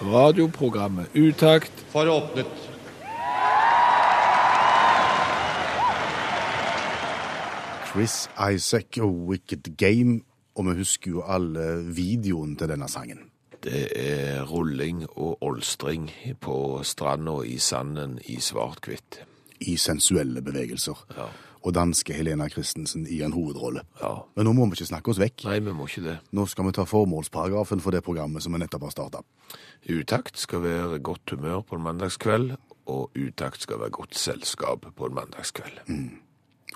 Radioprogrammet Utakt for åpnet. Chris Isaac og Wicked Game. Og vi husker jo alle videoen til denne sangen. Det er rulling og olstring på stranda i sanden i svart-hvitt. I sensuelle bevegelser. Ja. Og danske Helena Christensen i en hovedrolle. Ja. Men nå må vi ikke snakke oss vekk. Nei, vi må ikke det. Nå skal vi ta formålsparagrafen for det programmet som vi nettopp har starta. Utakt skal være godt humør på en mandagskveld, og utakt skal være godt selskap på en mandagskveld.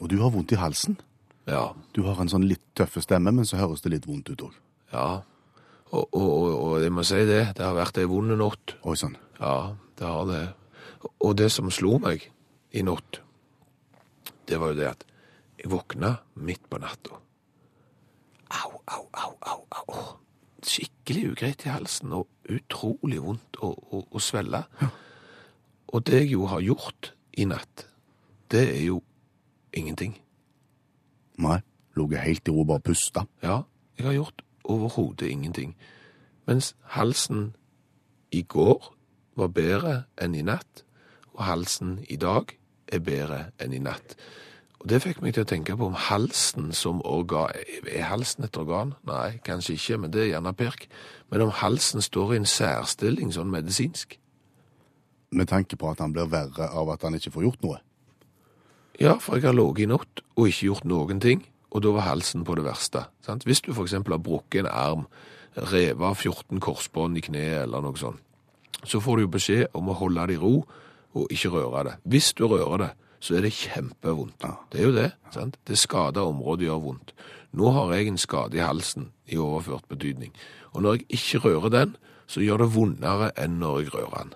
Og du har vondt i halsen. Ja. Du har en sånn litt tøff stemme, men så høres det litt vondt ut òg. Ja. Og, og, og, og jeg må si det, det har vært ei vond natt. Oi sann. Ja, det har det. Og det som slo meg i natt, det var jo det at jeg våkna midt på natta. Au, au, au, au, au. Skikkelig ugreit i halsen, og utrolig vondt å, å, å svelle. Og det jeg jo har gjort i natt, det er jo ingenting. Nei. Ligget helt i ro, bare pusta. Ja, jeg har gjort overhodet ingenting. Mens halsen i går var bedre enn i natt, og halsen i dag er bedre enn i natt. Og det fikk meg til å tenke på om halsen som organ Er halsen et organ? Nei, kanskje ikke, men det er gjerne pirk. Men om halsen står i en særstilling sånn medisinsk? Med tanke på at han blir verre av at han ikke får gjort noe. Ja, for jeg har ligget i natt og ikke gjort noen ting, og da var halsen på det verste. Sant? Hvis du f.eks. har brukket en arm, revet av 14 korsbånd i kneet eller noe sånt, så får du jo beskjed om å holde det i ro og ikke røre det. Hvis du rører det, så er det kjempevondt. Det er jo det. sant? Det skada området gjør vondt. Nå har jeg en skade i halsen i overført betydning, og når jeg ikke rører den, så gjør det vondere enn når jeg rører den.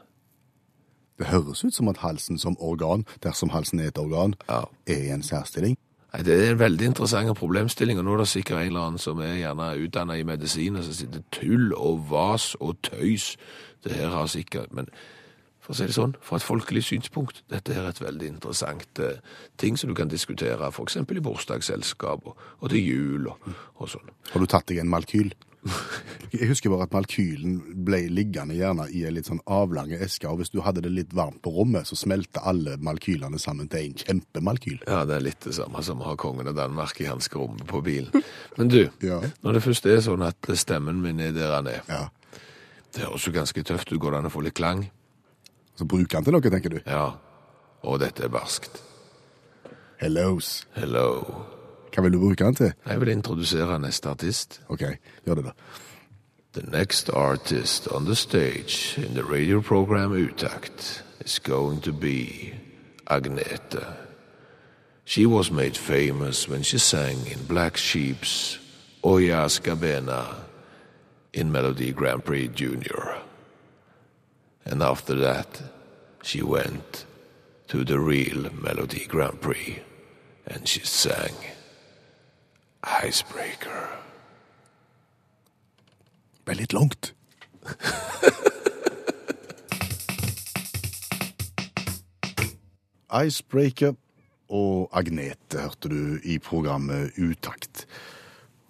Det høres ut som at halsen som organ, dersom halsen er et organ, Ja. er i en særstilling. Nei, Det er en veldig interessant problemstilling, og nå er det sikkert en eller annen som er gjerne utdannet i medisin, og som sitter tull og vas og tøys. Det her har sikkert, men for å si det sånn, fra et folkelig synspunkt, dette er et veldig interessant eh, ting som du kan diskutere, eksempel i bursdagsselskap og, og til jul og, og sånn. Har du tatt deg en malkyl? Jeg husker bare at malkylen ble liggende gjerne i en litt sånn avlange eske, og hvis du hadde det litt varmt på rommet, så smelte alle malkylene sammen til en kjempemalkyl. Ja, det er litt det samme som å ha kongen av Danmark i hanskerommet på bilen. Men du, Ja. når det først er sånn at stemmen min er der han er, Ja. det høres jo ganske tøft ut, går det an å få litt klang? Så bruker han til noe, tenker du. Ja, og dette er barskt. Hellos. Hello. Hva vil du bruke han til? Jeg vil introdusere neste artist. Ok, gjør det da. The next artist on the stage in the radio program Utakt is going to be Agnete. She was made famous when she sang in Black Sheep's Oya Skabena in Melody Grand Prix Junior. And after that, she went to the real Melody Grand Prix and she sang Icebreaker. Det ble litt langt. Icebreaker og Agnete hørte du i programmet Utakt.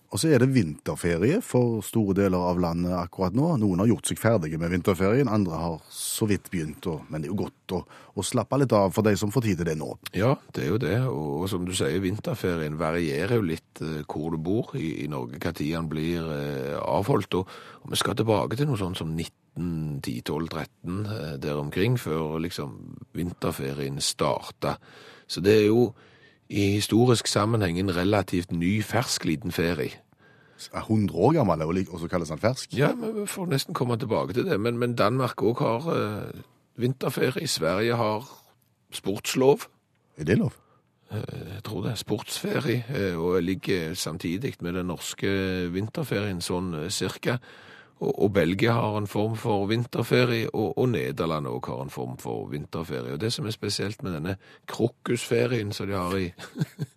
Og så er det vinterferie for store deler av landet akkurat nå. Noen har gjort seg ferdige med vinterferien, andre har så vidt begynt. Og, men det er jo godt å, å slappe litt av for de som får tid til det nå. Ja, det er jo det. Og, som du sier, vinterferien varierer jo litt eh, hvor du bor i, i Norge, tid den blir eh, avholdt. Og, og vi skal tilbake til noe sånt som 1910, 12, 13 eh, der omkring, før liksom vinterferien starta. Så det er jo i historisk sammenheng en relativt ny, fersk liten ferie. Er 100 år gammel, og så kalles han fersk. Ja, men vi får nesten komme tilbake til det. Men, men Danmark òg har eh, vinterferie. Sverige har sportslov. Er det lov? Jeg tror det er sportsferie, eh, og ligger samtidig med den norske vinterferien sånn eh, cirka. Og, og Belgia har en form for vinterferie, og, og Nederland òg har en form for vinterferie. Og det som er spesielt med denne krokusferien som de har i,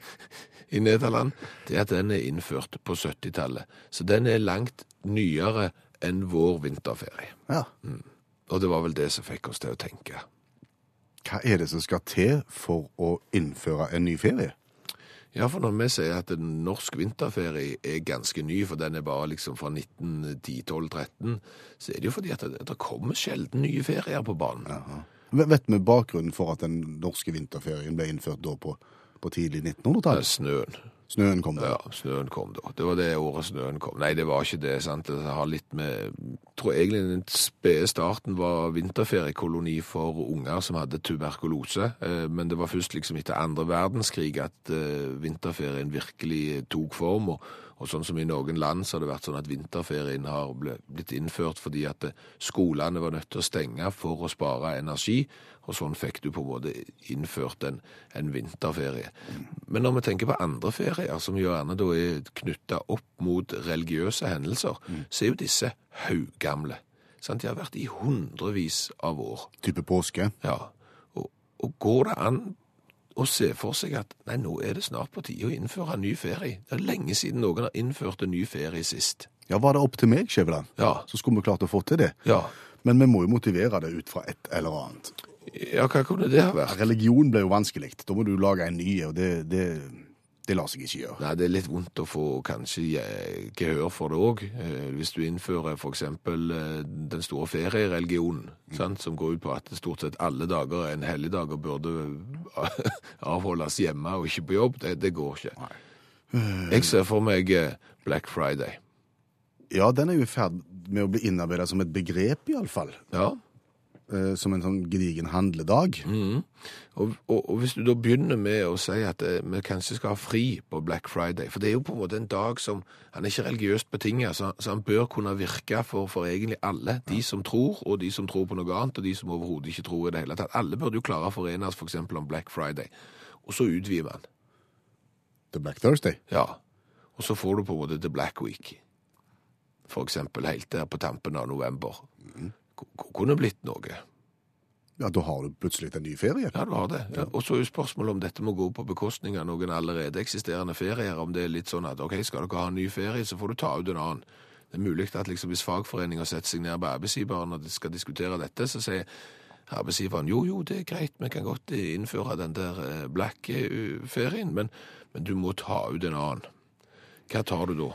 i Nederland, det er at den er innført på 70-tallet. Så den er langt nyere enn vår vinterferie. Ja. Og det var vel det som fikk oss til å tenke. Hva er det som skal til for å innføre en ny ferie? Ja, for når vi sier at en norsk vinterferie er ganske ny, for den er bare liksom fra 1910-12-13, så er det jo fordi at det, det kommer sjelden nye ferier på banen. Aha. Vet vi bakgrunnen for at den norske vinterferien ble innført da på, på tidlig Det er 1900-tall? snøen. Snøen kom da. Ja, snøen kom da. Det var det året snøen kom. Nei, det var ikke det, sant. Det har litt med tror egentlig den spede starten var vinterferiekoloni for unger som hadde tuberkulose. Eh, Men det var først liksom etter andre verdenskrig at eh, vinterferien virkelig tok form. Og, og sånn som i noen land så har det vært sånn at vinterferien har blitt innført fordi at eh, skolene var nødt til å stenge for å spare energi. Og sånn fikk du på en måte innført en, en vinterferie. Men når vi tenker på andre ferier, som gjerne da er knytta opp mot religiøse hendelser, så er jo disse haugamle. Sant? De har vært i hundrevis av år. Type påske. Ja. Og, og går det an å se for seg at nei, nå er det snart på tide å innføre en ny ferie? Det er lenge siden noen har innført en ny ferie sist. Ja, var det opp til meg, Skjæveland, Ja. så skulle vi klart å få til det. Ja. Men vi må jo motivere det ut fra et eller annet. Ja, hva kunne det ha vært? Religion ble jo vanskelig. Da må du lage en ny, og det, det, det lar seg ikke gjøre. Nei, det er litt vondt å få kanskje eh, gehør for det òg. Hvis du innfører f.eks. den store feriereligionen, mm. som går ut på at stort sett alle dager er en helligdag og burde avholdes hjemme og ikke på jobb, det, det går ikke. Jeg ser for meg eh, Black Friday. Ja, den er jo i ferd med å bli innarbeidet som et begrep, iallfall. Ja. Eh, som en sånn gedigen handledag. Og, og, og hvis du da begynner med å si at eh, vi kanskje skal ha fri på Black Friday, for det er jo på en måte en dag som han er ikke religiøst betinget, så, så han bør kunne virke for, for egentlig alle. De som tror, og de som tror på noe annet, og de som overhodet ikke tror i det hele tatt. Alle burde jo klare å forenes for eksempel om Black Friday. Og så utvider man. The Black Thursday. Ja. Og så får du på en måte The Black Week. For eksempel helt der på tampen av november. K- Kunne blitt noe. Ja, da har du plutselig en ny ferie. Ja, du har det. Ja. Og så er jo spørsmålet om dette må gå på bekostning av noen allerede eksisterende ferier. Om det er litt sånn at ok, skal dere ha en ny ferie, så får du ta ut en annen. Det er mulig at liksom, hvis fagforeninger setter seg ned med arbeidsgiveren og de skal diskutere dette, så sier arbeidsgiveren jo, jo, det er greit, vi kan godt eh, innføre den der eh, black-ferien, men, men du må ta ut en annen. Hva tar du da?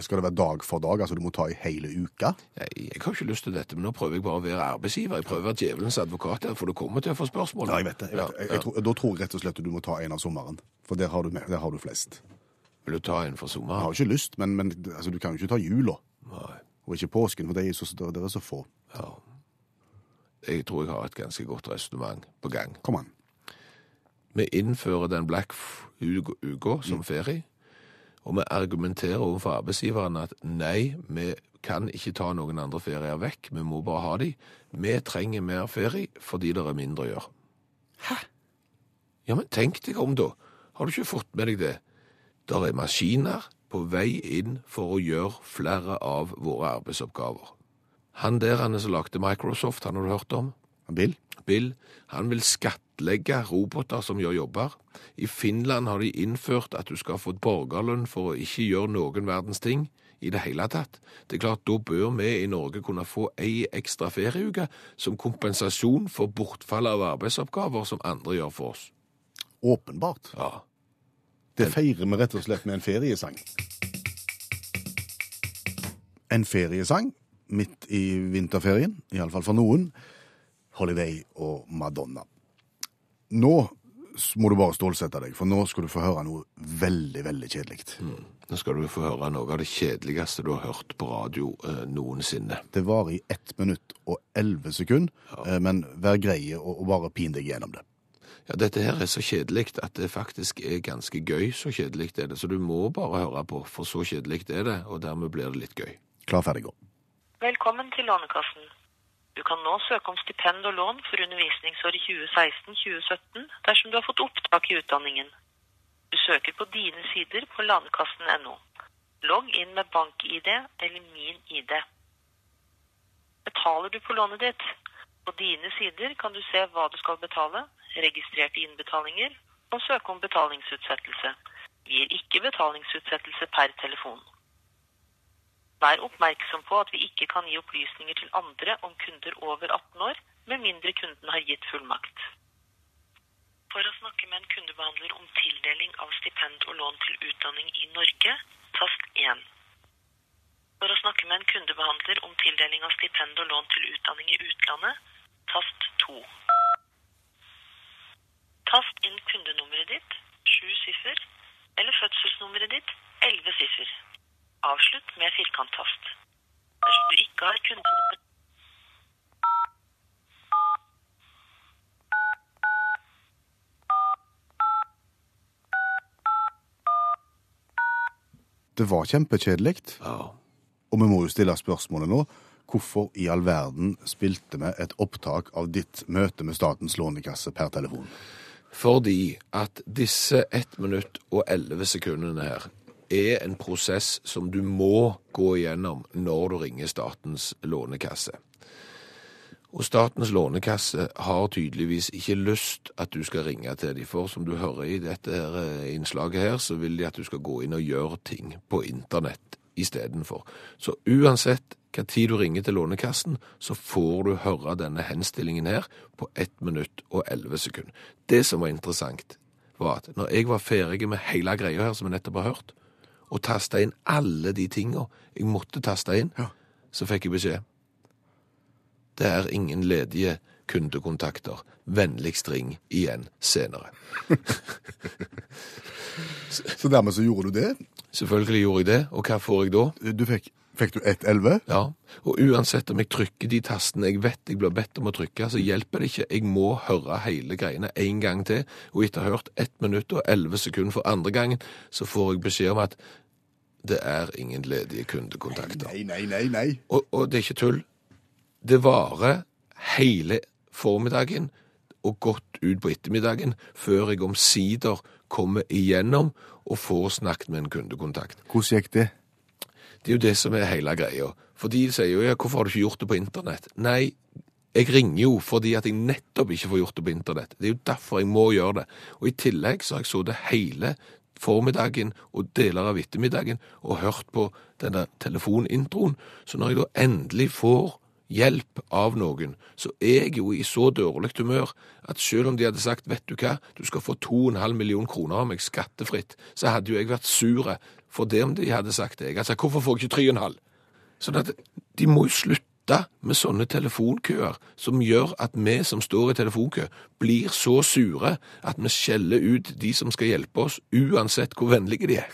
Skal det være dag for dag, altså du må ta i hele uka. Jeg, jeg har ikke lyst til dette, men nå prøver jeg bare å være arbeidsgiver. Jeg prøver å være djevelens advokat her, for du kommer til å få spørsmål. Ja, jeg vet det. Jeg vet det. Jeg, tror, da tror jeg rett og slett du må ta en av sommeren. For der har du, der har du flest. Vil du ta en for sommeren? Jeg har ikke lyst, men, men altså, du kan jo ikke ta jula. Nei. Og ikke påsken, for det er, så, det er så få. Ja. Jeg tror jeg har et ganske godt resonnement på gang. Kom an. Vi innfører den black uka uka som ferie, og vi argumenterer overfor arbeidsgiverne at nei, vi kan ikke ta noen andre ferier vekk, vi må bare ha de. Vi trenger mer ferie fordi det er mindre å gjøre. Hæ? Ja, men tenk deg om da. Har du ikke fått med deg det? Der er maskiner på vei inn for å gjøre flere av våre arbeidsoppgaver. Han der han som lagde Microsoft, han har du hørt om? Bill? Bill, han vil skattlegge roboter som gjør jobber. I Finland har de innført at du skal få borgerlønn for å ikke gjøre noen verdens ting i det hele tatt. Det er klart, da bør vi i Norge kunne få ei ekstra ferieuke som kompensasjon for bortfall av arbeidsoppgaver som andre gjør for oss. Åpenbart. Ja. Det feirer vi rett og slett med en feriesang. En feriesang midt i vinterferien, iallfall for noen. Holiday og Madonna. Nå må du bare stålsette deg, for nå skal du få høre noe veldig, veldig kjedelig. Nå skal du få høre noe av det kjedeligste du har hørt på radio eh, noensinne. Det varer i ett minutt og elleve sekunder, eh, men vær greie og, og bare pin deg gjennom det. Ja, dette her er så kjedelig at det faktisk er ganske gøy, så kjedelig er det. Så du må bare høre på, for så kjedelig er det, og dermed blir det litt gøy. Klar, ferdig, gå. Velkommen til Lånekassen. Du kan nå søke om stipend og lån for undervisningsåret 2016-2017 dersom du har fått opptak i utdanningen. Du søker på dine sider på landkassen.no. Logg inn med bank-ID eller min ID. Betaler du på lånet ditt? På dine sider kan du se hva du skal betale, registrerte innbetalinger og søke om betalingsutsettelse. Vi gir ikke betalingsutsettelse per telefon. Vær oppmerksom på at vi ikke kan gi opplysninger til andre om kunder over 18 år, med mindre kunden har gitt fullmakt. For å snakke med en kundebehandler om tildeling av stipend og lån til utdanning i Norge, tast 1. For å snakke med en kundebehandler om tildeling av stipend og lån til utdanning i utlandet, tast 2. Tast inn kundenummeret ditt, 7 siffer, eller fødselsnummeret ditt, 11 siffer. Avslutt med firkanttast. Dersom du ikke har kundenummer Det var kjempekjedelig, Ja. og vi må jo stille spørsmålet nå. Hvorfor i all verden spilte vi et opptak av ditt møte med Statens lånekasse per telefon? Fordi at disse 1 minutt og 11 sekundene her er en prosess som du må gå igjennom når du ringer Statens lånekasse. Og Statens lånekasse har tydeligvis ikke lyst at du skal ringe til dem, for som du hører i dette her eh, innslaget her, så vil de at du skal gå inn og gjøre ting på internett istedenfor. Så uansett hva tid du ringer til Lånekassen, så får du høre denne henstillingen her på 1 minutt og 11 sekunder. Det som var interessant, var at når jeg var ferdig med hele greia her, som jeg nettopp har hørt, og tasta inn alle de tinga jeg måtte taste inn, så fikk jeg beskjed. Det er ingen ledige kundekontakter. Vennligst ring igjen senere. Så dermed så gjorde du det. Selvfølgelig gjorde jeg det, og hva får jeg da? Du fikk, fikk du 111? Ja, og uansett om jeg trykker de tastene jeg vet jeg blir bedt om å trykke, så hjelper det ikke. Jeg må høre hele greiene en gang til, og etter å ha hørt 1 minutt og 11 sekunder for andre gangen, så får jeg beskjed om at det er ingen ledige kundekontakter. Nei, nei, nei, nei. Og, og det er ikke tull. Det varer hele formiddagen og godt ut på ettermiddagen før jeg omsider kommer igjennom og får snakket med en kundekontakt. Hvordan gikk det? Det er jo det som er hele greia. For de sier jo ja, hvorfor har du ikke gjort det på internett? Nei, jeg ringer jo fordi at jeg nettopp ikke får gjort det på internett. Det er jo derfor jeg må gjøre det. Og i tillegg så har jeg sittet hele formiddagen og deler av ettermiddagen og hørt på denne telefonintroen. Så når jeg da endelig får hjelp av noen, så er jeg jo i så dårlig humør at selv om de hadde sagt, vet du hva, du skal få 2,5 millioner kroner av meg skattefritt, så hadde jo jeg vært sure for det om de hadde sagt det. Jeg hadde sagt, hvorfor får jeg ikke 3,5? Sånn at de må jo slutte med sånne telefonkøer som gjør at vi som står i telefonkø, blir så sure at vi skjeller ut de som skal hjelpe oss, uansett hvor vennlige de er.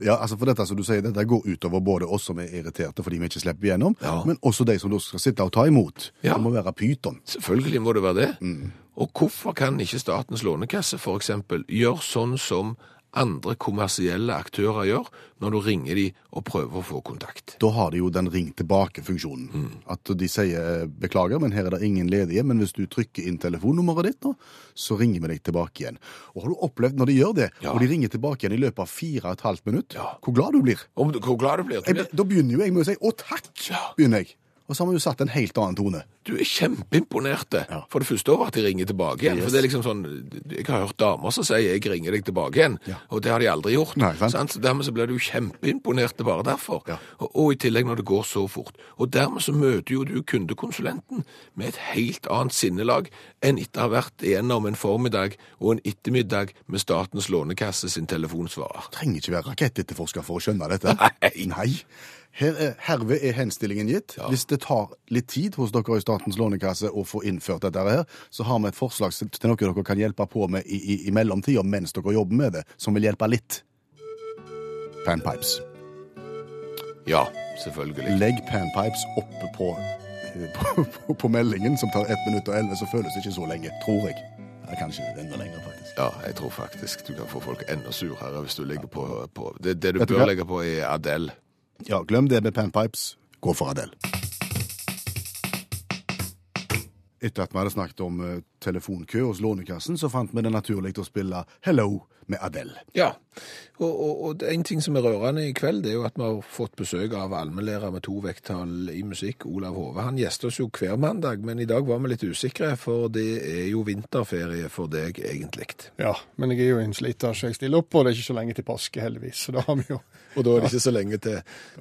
Ja, altså for dette som du sier, dette går utover både oss som er irriterte fordi vi ikke slipper igjennom, Ja. men også de som da skal sitte og ta imot. Ja. Det må være pyton. Selvfølgelig må det være det. Og hvorfor kan ikke Statens lånekasse eksempel gjøre sånn som andre kommersielle aktører gjør, når du ringer de og prøver å få kontakt? Da har de jo den ring tilbake-funksjonen. At de sier beklager, men her er det ingen ledige, men hvis du trykker inn telefonnummeret ditt nå, så ringer vi deg tilbake igjen. Og har du opplevd når de gjør det, Ja. og de ringer tilbake igjen i løpet av fire og et halvt minutt, Ja. hvor glad du blir? Om hvor glad du blir Jeg, da begynner jo jeg med å si å takk, Ja. begynner jeg. Og så har vi jo satt en helt annen tone. Du er kjempeimponert Ja. For det første over at de ringer tilbake igjen. Yes. For det er liksom sånn, Jeg har hørt damer som sier 'jeg ringer deg tilbake igjen', Ja. og det har de aldri gjort. Nei, sant. Så dermed så blir du kjempeimponert bare derfor. Ja. Og, og i tillegg når det går så fort. Og dermed så møter jo du kundekonsulenten med et helt annet sinnelag enn etter å ha vært igjennom en formiddag og en ettermiddag med Statens lånekasse sin telefonsvarer. Trenger ikke være rakettetterforsker for å skjønne dette. Nei. Nei. Her er, herved er henstillingen gitt. Ja. Hvis det tar litt tid hos dere i Statens lånekasse å få innført dette her, så har vi et forslag til noe dere kan hjelpe på med i, i, i mellomtida mens dere jobber med det, som vil hjelpe litt. Panpipes. Ja, selvfølgelig. Legg panpipes oppe på, på, på, på meldingen, som tar 1 minutt og 11, så føles det ikke så lenge, tror jeg. Eller kanskje enda lenger, faktisk. Ja, jeg tror faktisk du kan få folk enda surere hvis du ligger på, på det, det du bør legge på, er Adele. Ja, glem det med panpipes. Gå for Adele. Etter at vi hadde snakket om eh, telefonkø hos Lånekassen, så fant vi det naturlig å spille Hello med Adele. Ja, og, og, og en ting som er rørende i kveld, det er jo at vi har fått besøk av allmennlærer med to vekttall i musikk, Olav Hove. Han gjester oss jo hver mandag, men i dag var vi litt usikre, for det er jo vinterferie for deg egentlig. Ja, men jeg er jo en sliter, så jeg stiller opp, og det er ikke så lenge til påske, heldigvis. Så da har vi jo Og da er det ikke så lenge til,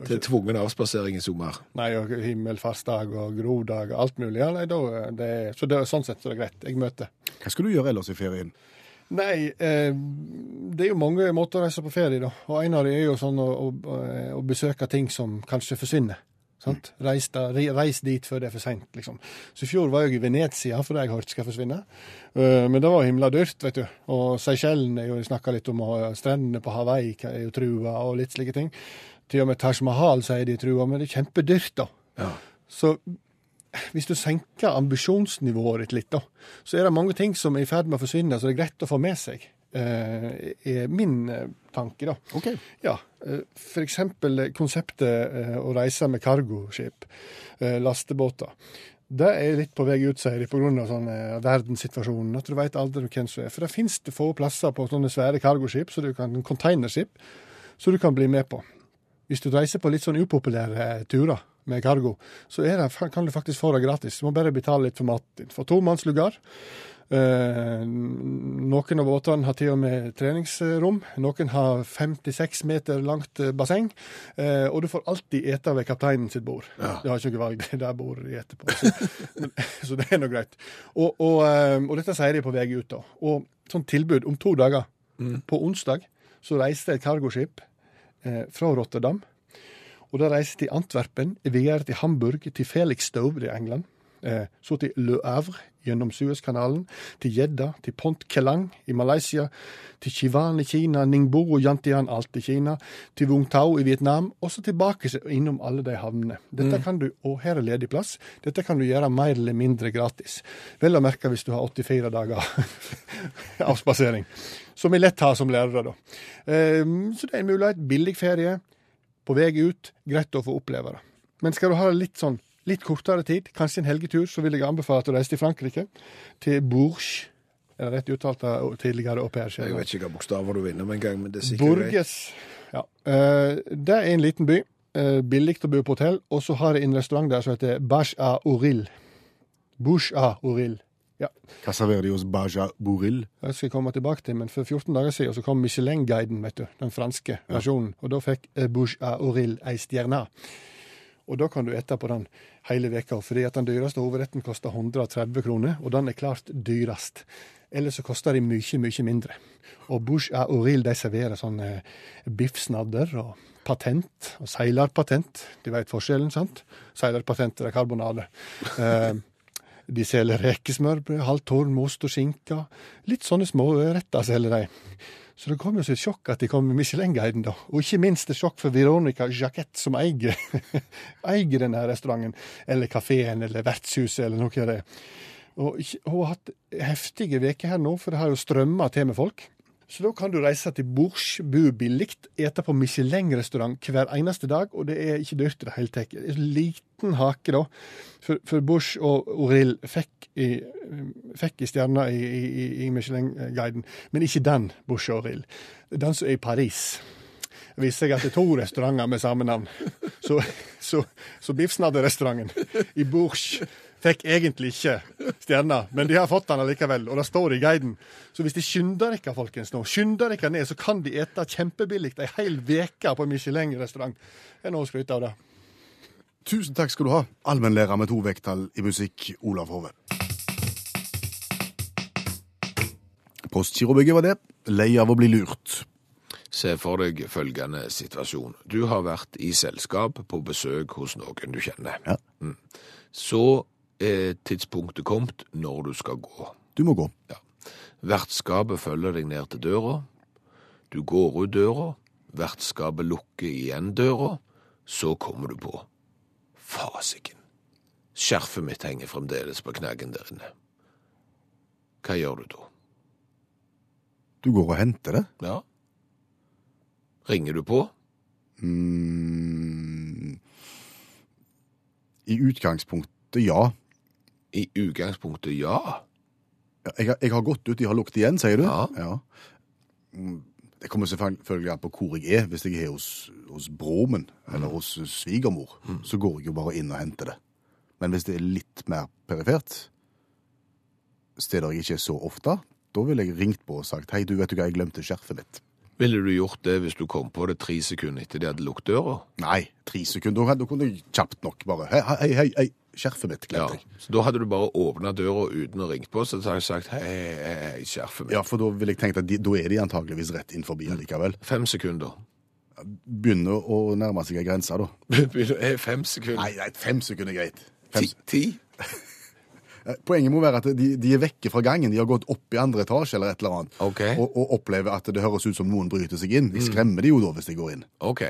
til tvungen avspasering i sommer. Nei, og himmelfastdag og grodag og alt mulig. Ja, nei, da, det, er- så det, sånn sett så er det greit. Jeg møter. Hva skal du gjøre ellers i ferien? Nei, eh, det er jo mange måter å reise på ferie, da. Og en av dem er jo sånn å, å, å besøke ting som kanskje forsvinner. Sant? Reis, da, reis dit før det er for seint, liksom. Så i fjor var jeg i Venezia, for det jeg hørte skal forsvinne. Uh, men det var himla dyrt, vet du. Og Seychellen er jo snakka litt om, og strendene på Hawaii er jo trua, og litt slike ting. Til og med Taj Mahal sier de er trua, men det er kjempedyrt, da. Ja. Så hvis du senker ambisjonsnivået ditt litt, da, så er det mange ting som er i ferd med å forsvinne, så det er greit å få med seg. Eh, er min eh, tanke, da. Okay. Ja, eh, eksempel konseptet å reise med cargoskip, lastebåter. Det er litt på vei ut, sier de, pga. Sånn, verdenssituasjonen. At du veit aldri hvem som er. For det det få plasser på sånne svære cargoskip, så du kan, containerskip, så du kan bli med på. Hvis du reiser på litt sånn upopulære turer med cargo, så det, kan du faktisk få det gratis. Du må bare betale litt for maten din. For tomannslugar. Eh, noen av båtene har til og med treningsrom. Noen har 56 meter langt eh, basseng. Eh, og du får alltid ete ved kapteinen sitt bord. Du har ikke noe valg, det er der bordet de eter på. Så, så det er nå greit. Og, og, eh, og dette sier de på vei ut, da. Og sånn tilbud om to dager. På onsdag så reiste et cargoskip eh, fra Rotterdam. Og da reiste til Antwerpen, videre til Hamburg, til Felixstowe i England. Eh, så til Le Havre gjennom Suezkanalen, til Jedda, til Pont Kelang i Malaysia, til Chivan i Kina, Ningbo og Yantian alt i Kina, til Vung Tau i Vietnam, og så tilbake innom alle de havnene. Dette kan du, og her er ledig plass, dette kan du gjøre mer eller mindre gratis. Vel å merke hvis du har 84 dager avspasering, som vi lett har som lærere, da. Eh, så det er en mulighet. Billig ferie på vei ut, greit å få oppleve det. Men skal du ha det litt sånn litt kortere tid, kanskje en helgetur, så vil jeg anbefale at du reiser til Frankrike, til Bourges. Er det rett uttalt av tidligere au pair? Jeg vet ikke hva bokstaver du vinner med en gang, men det er sikkert. Bourges. Ja. Eh, det er en liten by. Eh, billig å bo på hotell. Og så har jeg en restaurant der som heter Bash a Oril. Bush a Oril. Ja. Hva serverer de hos Baja Bouril? Det skal jeg komme tilbake til, men for 14 dager siden så kom Michelin-guiden, vet du. Den franske versjonen. Og da fikk eh, Bouche à ei stjerne. Og da kan du ete på den hele veka, fordi at den dyreste hovedretten koster 130 kroner, og den er klart dyrest. Ellers så koster de mye, mye mindre. Og Bouche à de serverer sånn eh, biffsnadder og patent, og seilerpatent. De vet forskjellen, sant? Seilerpatent er karbonade. De selger rekesmørbrød, halvtårn, most og skinke. Litt sånne småretter selger de. Så det kom jo som et sjokk at de kom med Michelin-guiden, da. Og ikke minst et sjokk for Veronica Jacquette, som eier, eier denne restauranten, eller kafeen, eller vertshuset, eller noe av det. Og hun har hatt heftige veker her nå, for det har jo strømma til med folk. Så da kan du reise til bords, bo billig, ete på Michelin-restaurant hver eneste dag, og det er ikke dyrt i det hele tatt. En liten hake, da. For, for Bush og Oril fikk fikk i stjerna i, i, i Michelin-guiden, men ikke den Bush og Oril, Den som er i Paris. Det viser seg at det er to restauranter med samme navn. Så, så, så Biffsnadderrestauranten i Bourges fikk egentlig ikke stjerna, men de har fått den allikevel, og det står i guiden. Så hvis de skynder dere, folkens, nå, skynder dere ned, så kan de ete kjempebillig ei hel uke på Michelin-restaurant. Det er noe å skryte av det. Tusen takk skal du ha, allmennlærer med to vekttall i musikk, Olav Hove. Postgirobygget var det. Lei av å bli lurt. Se for deg følgende situasjon. Du har vært i selskap på besøk hos noen du kjenner. Ja. Mm. Så tidspunktet kommet når du skal gå. Du må gå. Ja. Vertskapet følger deg ned til døra. Du går ut døra. Vertskapet lukker igjen døra. Så kommer du på. Fasiken. Skjerfet mitt henger fremdeles på knaggen der inne. Hva gjør du da? Du går og henter det. Ja. Ringer du på? Mm. I utgangspunktet, ja. I utgangspunktet ja. Jeg, har- jeg har gått ut, de har lukket igjen, sier du? Ja. Mm, Det kommer selvfølgelig an på hvor jeg er. Hvis jeg er hos, hos broren min eller hos svigermor, så går jeg jo bare inn og henter det. Men hvis det er litt mer perifert, steder jeg ikke er så ofte, da ville jeg ringt på og sagt hei, du vet du hva, jeg glemte skjerfet mitt. Ville du gjort det hvis du kom på det tre sekunder etter de hadde lukket døra? Nei, tre sekunder. Da kunne jeg kjapt nok bare Hei, hei, hei, hei skjerfet mitt Ja. glemte jeg. Så da hadde du bare åpna døra uten å ringe på, så hadde jeg sagt hei, hei, hei, skjerfet mitt. Ja, for da ville jeg tenkt at de, da er de antageligvis rett inn forbi allikevel. Fem sekunder. Begynner å nærme seg ei grense, da. Er Fem sekunder. Nei, nei, fem sekunder er greit. Fem, Ti? ti? Eh, Poenget må være at de, de er vekke fra gangen. De har gått opp i andre etasje eller et eller annet. Ok. Og, og opplever at det høres ut som noen bryter seg inn. De skremmer de jo da hvis de går inn. OK.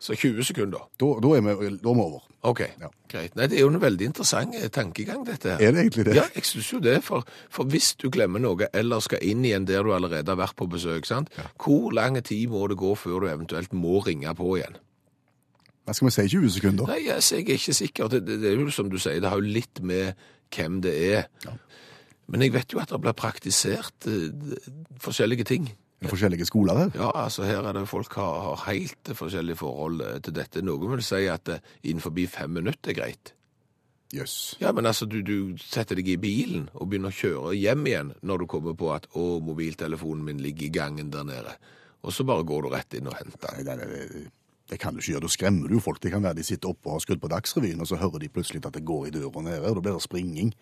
Så 20 sekunder. Da, da, er, vi, da er vi over. OK, Ja. greit. Nei, Det er jo en veldig interessant eh, tankegang, dette her. Er det egentlig det? Ja, jeg syns jo det. For, for hvis du glemmer noe, eller skal inn igjen der du allerede har vært på besøk, sant? hvor lang tid må det gå før du eventuelt må ringe på igjen? Hva skal vi si? 20 sekunder? Nei, altså, jeg er ikke sikker. Det, det, det er jo som du sier, det har jo litt med hvem det er. Men jeg vet jo at det blir praktisert eh, forskjellige ting. Det er forskjellige skoler her. Ja, altså her er det folk har, har helt forskjellige forhold eh, til dette. Noen vil si at eh, innenfor fem minutter er greit. Jøss. Ja, men altså, du, du setter deg i bilen og begynner å kjøre hjem igjen når du kommer på at å, mobiltelefonen min ligger i gangen der nede. Og så bare går du rett inn og henter den. Nei, nei, nei, det, det kan du ikke gjøre. Da skremmer du jo folk. Det kan være de sitter oppe og har skrudd på Dagsrevyen, og så hører de plutselig at det går i døra nede, og da blir det springing.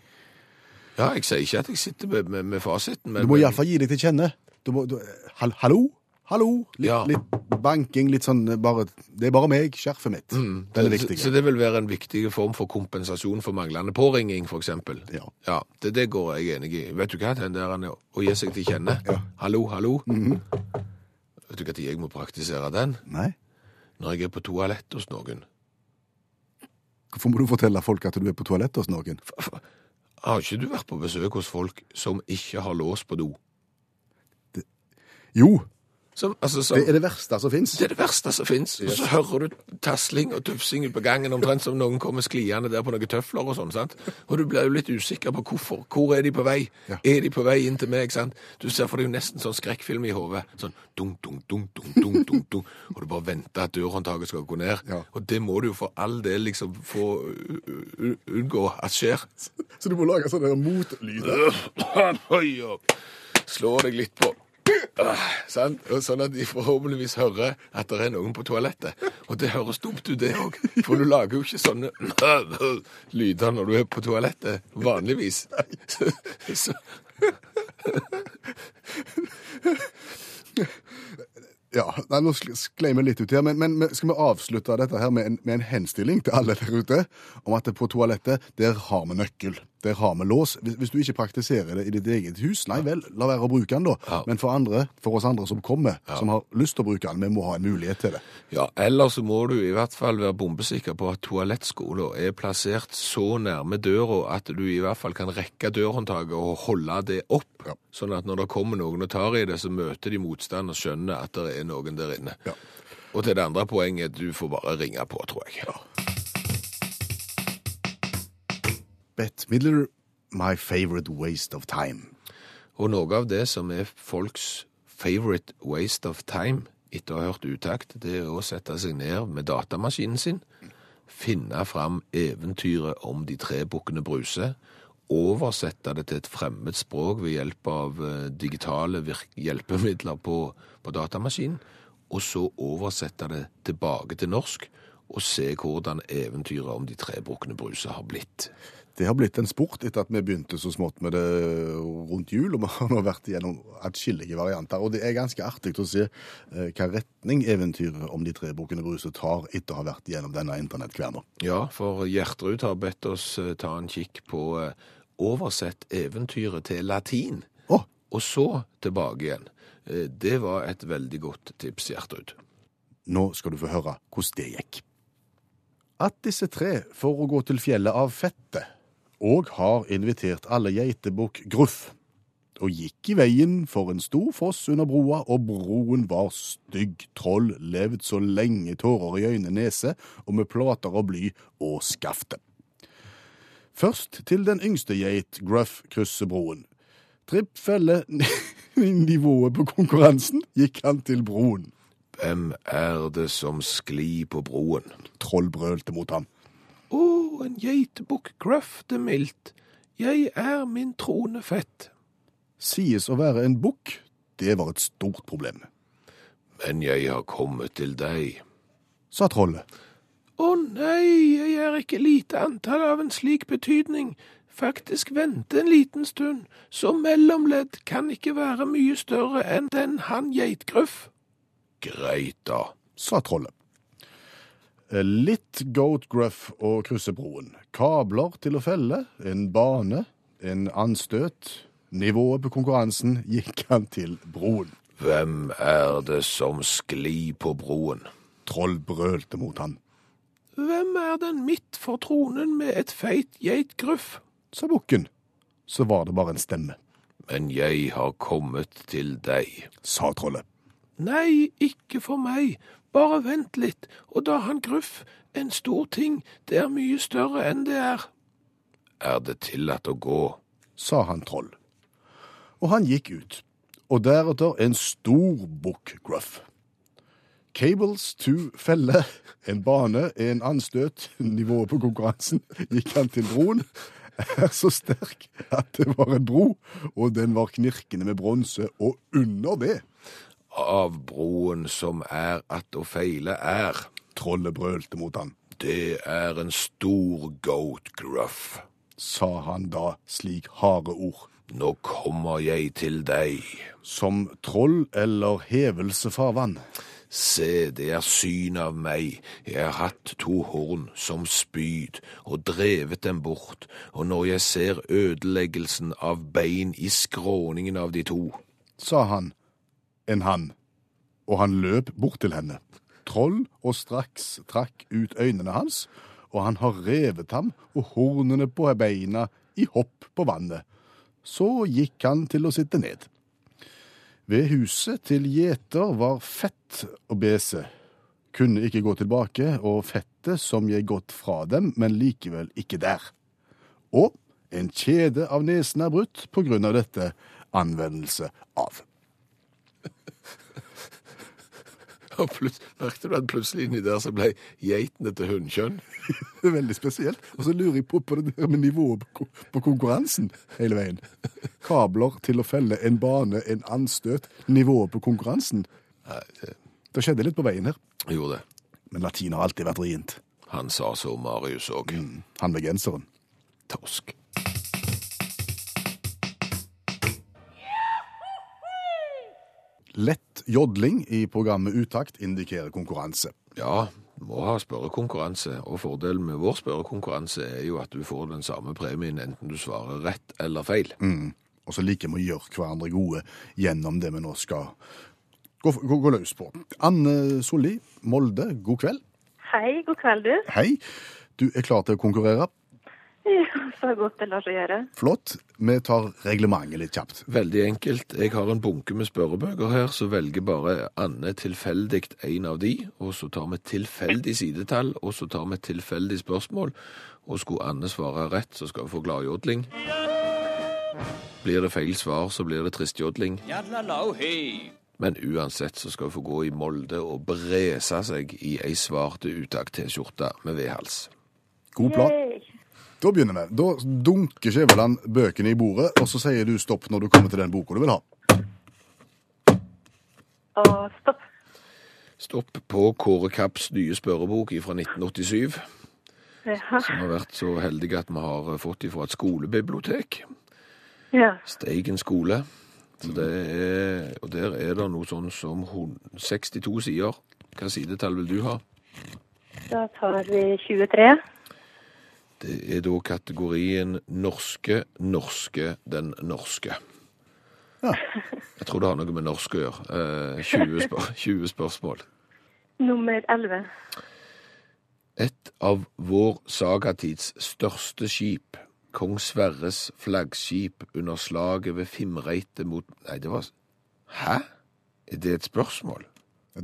Ja, jeg sier ikke at jeg sitter med, med, med fasiten, men Du må iallfall gi deg til kjenne. Du må, du, hall, hallo? Hallo? Litt, Ja. litt banking, litt sånn bare Det er bare meg, skjerfet mitt. Det er det så, så viktige. det vil være en viktig form for kompensasjon for manglende påringing, for eksempel. Ja. Ja, det, det går jeg enig i. Vet du hva, den der han er å gi seg til kjenne? Hallo, hallo. Vet du hva jeg må praktisere den? Nei? Når jeg er på toalett hos noen. Hvorfor må du fortelle folk at du er på toalettet hos noen? Har ikke du vært på besøk hos folk som ikke har lås på do? Jo, Som, altså, som, det er det verste som fins. det er det verste som fins. Og så hører du tasling og tufsing på gangen, omtrent som noen kommer skliende der på noen tøfler og sånn. sant? Og du blir jo litt usikker på hvorfor. Hvor er de på vei? Er de på vei inn til meg? sant? Du ser for deg jo nesten sånn skrekkfilm i hodet. Sånn dung, dung, dung, dung, dung, dung, dung. Og du bare venter at dørhåndtaket skal gå ned. Ja. Og det må du jo for all del liksom få unngå at skjer. Så du må lage sånne motlyder. Oi, og slå deg litt på. Og Sånn at de forhåpentligvis hører at det er noen på toalettet. Og det høres dumt ut, det òg. For du lager jo ikke sånne lyder når du er på toalettet, vanligvis. Så, Ja, nei, nå sk- sklei vi litt ut her, men men skal vi avslutte dette her med en, med en henstilling til alle der ute om at på toalettet, der har vi nøkkel. Der har vi lås. Hvis, hvis du ikke praktiserer det i ditt eget hus, nei vel, la være å bruke den da. Ja. Men for andre, for oss andre som kommer, som har lyst til å bruke den, vi må ha en mulighet til det. ja, Eller så må du i hvert fall være bombesikker på at toalettskolen er plassert så nærme døra at du i hvert fall kan rekke dørhåndtaket og holde det opp. Ja. Sånn at når det kommer noen og tar i det, så møter de motstand og skjønner at det er noen der inne. Ja. Og til det andre poenget, du får bare ringe på, tror jeg. Bette Midler, my favorite waste of time. Og noe av det som er folks favorite waste of time etter å ha hørt utakt, det er å sette seg ned med datamaskinen sin, finne fram eventyret om de tre bukkene Bruse, oversette det til et fremmed språk ved hjelp av eh, digitale hjelpemidler på, på datamaskinen, og så oversette det tilbake til norsk, og se hvordan eventyret om de tre bukkene Bruse har blitt. Det har blitt en sport etter at vi begynte så smått med det rundt jul, og vi har nå vært igjennom atskillige varianter. Og det er ganske artig å se eh, hva retning eventyret om de tre bukkene Bruse tar etter å ha vært igjennom denne internettkverna. Ja, for Gjertrud har bedt oss eh, ta en kikk på eh, oversett eventyret til latin, Oh. og så tilbake igjen. Det var et veldig godt tips, Gjertrud. nå skal du få høre hvordan det gikk. At disse tre for å gå til fjellet av fettet, og har invitert alle geitebukk Gruff, og gikk i veien for en stor foss under broa, og broen var stygg, troll, levd så lenge tårer i øyne nese, og med plater og bly og skafte. Først til den yngste geit, Gruff, krysser broen. Tripp felle nivået på konkurransen, gikk han til broen. Hvem er det som sklir på broen? Troll brølte mot ham. Å, en geitebukk grøfte mildt. Jeg er min trone fett. Sies å være en bukk, det var et stort problem, Men jeg har kommet til deg. sa trollet. Å nei, jeg er ikke lite antall av en slik betydning. Faktisk vente en liten stund, så mellomledd kan ikke være mye større enn den han geitgruff. Greit da. sa trollet. Litt goat gruff å krysse broen. Kabler til å felle, en bane, en anstøt. Nivået på konkurransen gikk han til broen. Hvem er det som sklir på broen? Troll brølte mot han, Hvem er den midt for tronen med et feit geitgruff? sa bukken. Så var det bare en stemme, Men jeg har kommet til deg. sa trollet. Nei, ikke for meg. Bare vent litt, og da han gruff, en stor ting, det er mye større enn det er. Er det tillatt å gå? sa han troll. Og han gikk ut, og deretter en stor bukk gruff. Cables to felle, en bane, en anstøt, nivået på konkurransen, gikk han til broen, er så sterk at det var en bro, og den var knirkende med bronse, og under det, Av broen som er at å feile er. trollet brølte mot han, Det er en stor goat gruff. sa han da slik harde ord, Nå kommer jeg til deg. som troll eller hevelse fra vann. Se, det er syn av meg. Jeg har hatt to horn som spyd og drevet dem bort, og når jeg ser ødeleggelsen av bein i skråningen av de to, sa han, en han, og han løp bort til henne. Troll og straks trakk ut øynene hans, og han har revet ham og hornene på beina i hopp på vannet. Så gikk han til å sitte ned. Ved huset til gjeter var fett og bese. Kunne ikke gå tilbake, og fettet som jeg gått fra dem, men likevel ikke der. Og en kjede av nesen er brutt på grunn av dette anvendelse av. og Merket du at plutselig inni der så ble geitene til hundkjønn? Det er veldig spesielt. Og så lurer jeg på, på det der med nivået på, på konkurransen hele veien. Kabler til å felle en bane, en anstøt. Nivået på konkurransen. Nei, det Det skjedde litt på veien her. gjorde det. Men latin har alltid vært rient. Han sa så, Marius òg. Han med genseren. Torsk. Lett jodling i programmet Utakt indikerer konkurranse. Ja, må ha spørrekonkurranse, og fordelen med vår spørrekonkurranse er jo at du får den samme premien enten du svarer rett eller feil. Og så liker vi å gjøre hverandre gode gjennom det vi nå skal gå, gå, gå løs på. Anne Solli, Molde, god kveld. Hei, god kveld du. Hei. Du er klar til å konkurrere? Ja, så godt det lar seg gjøre. Flott. Vi tar reglementet litt kjapt. Veldig enkelt. Jeg har en bunke med spørrebøker her, så velger bare Anne tilfeldig en av de, og så tar vi tilfeldig sidetall, og så tar vi tilfeldig spørsmål. Og skulle Anne svare rett, så skal hun få gladjodling. Blir det feil svar, så blir det tristjodling. Men uansett så skal hun få gå i Molde og brese seg i ei svarte utakt-T-skjorte med vedhals. God plan. Da begynner vi. Da dunker Skjæveland bøkene i bordet, og så sier du stopp når du kommer til den boka du vil ha. Og stopp. Stopp på Kåre Kapps nye spørrebok fra 1987. Ja. som har vært så heldige at vi har fått ifra et skolebibliotek. ja. Steigen skole. Så det er, og der er det noe sånn som hun- 62 sider. Hva sidetall vil du ha? Da tar vi 23. Det er da kategorien norske, norske, den norske. Jeg tror det har noe med norsk å gjøre. Eh, 20, spør 20 spørsmål. Nummer 11. Et av vår sagatids største skip, kong Sverres flaggskip under slaget ved Fimreite mot Nei, det var Hæ? Er det et spørsmål?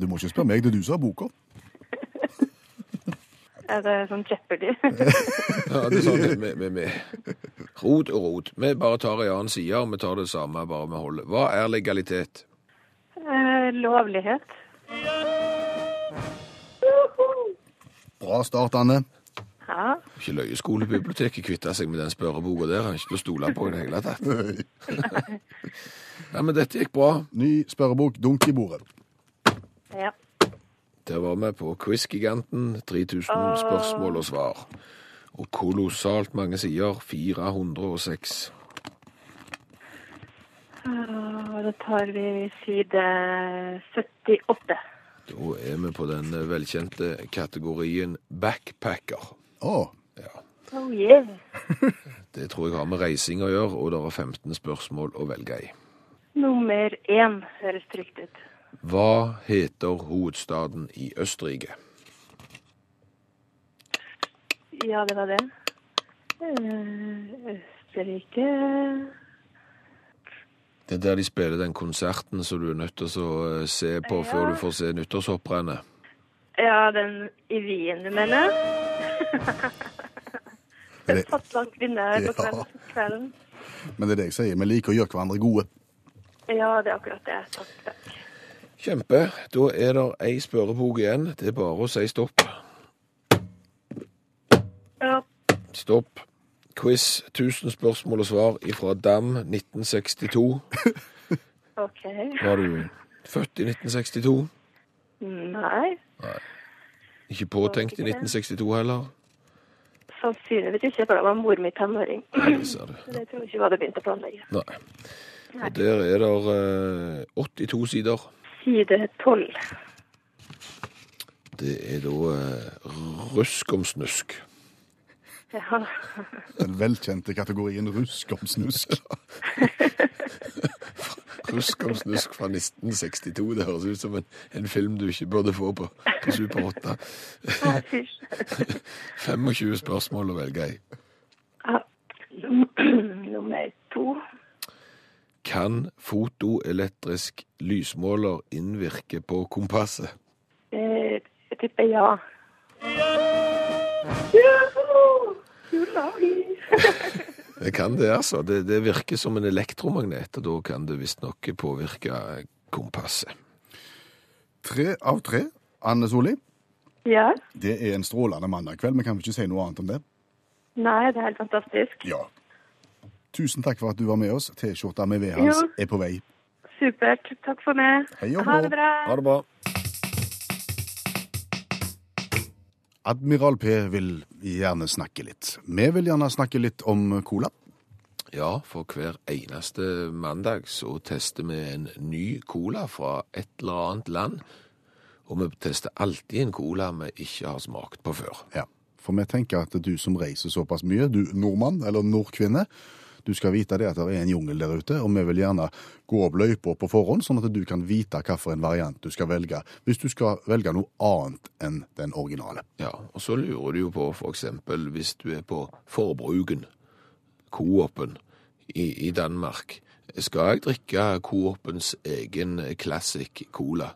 Du må ikke spørre meg, det er du som har boka. Er det sånn Jeopardy? Ja, det er sånn med, med, med rot og rot. Vi bare tar en annen side, og vi tar det samme, bare vi holder. Hva er legalitet? Eh, lovlighet. Bra start, Anne. Ja. Ikke Løyeskolebiblioteket kvitta seg med den spørreboka der. Han er ikke til å stole på i det hele tatt. Nei, men dette gikk bra. Ny spørrebok, dunk i bordet. ja. Der var vi på Quiz-giganten. 3000 spørsmål og svar. Og kolossalt mange sider. 406. Og da tar vi side 78. Da er vi på den velkjente kategorien backpacker. Å, Ja. Oh yeah. Det tror jeg har med reising å gjøre, og det er 15 spørsmål å velge i. Nummer én høres trygt ut. Hva heter hovedstaden i Østerrike? Ja, det var det. Eh, Østerrike Det er der de spiller den konserten som du er nødt til å eh, se på før du får se nyttårshopprennet. Ja, den i Wien, du mener? Er En fattig kvinne på Ja. kvelden. men det er det jeg sier. Vi liker å gjøre hverandre gode. Ja, det er akkurat det. Takk, takk. Kjempe. Da er det ei spørrebok igjen. Det er bare å si stopp. Ja, Stopp. Quiz 1000 spørsmål og svar ifra Dam 1962. OK. Var du født i 1962? Nei, Ikke påtenkt i 1962 heller? sannsynligvis ikke, for da var mor mi tenåring. Det ser du. Tror jeg ikke vi hadde begynt å planlegge. Nei. Og der er det eh, 82 sider. Side 12. Det er da eh, rusk om snusk. Ja. Den velkjente kategorien rusk om snusk. Rusk om snusk fra 1962. Det høres ut som en, en film du ikke burde få på, på Super 8. Ja, fysj. 25 spørsmål å velge i. Ja. Nummer to. Kan fotoelektrisk lysmåler innvirke på kompasset? Eh, Jeg tipper ja. Det kan det, altså. Det, det virker som en elektromagnet, og da kan det visstnok påvirke kompasset. Tre av tre. Anne Solli, Ja. det er en strålende mandagskveld. Vi kan vel ikke si noe annet om det? Nei, det er helt fantastisk. Ja. Tusen takk for at du var med oss. T-skjorta med V-hals er på vei. Supert. Takk for meg. Hei Ha det bra. Ha det bra. Admiral P vil gjerne snakke litt. Vi vil gjerne snakke litt om cola. Ja, for hver eneste mandag så tester vi en ny cola fra et eller annet land. Og vi tester alltid en cola vi ikke har smakt på før. Ja. For vi tenker at du som reiser såpass mye, du nordmann eller nordkvinne, du skal vite det at det er en jungel der ute, og vi vil gjerne gå opp løypa på forhånd, sånn at du kan vite hvilken variant du skal velge, hvis du skal velge noe annet enn den originale. Ja, og så lurer du jo på eksempel hvis du er på forbruken, Coop-en i, i Danmark. Skal jeg drikke Coop-ens egen classic cola?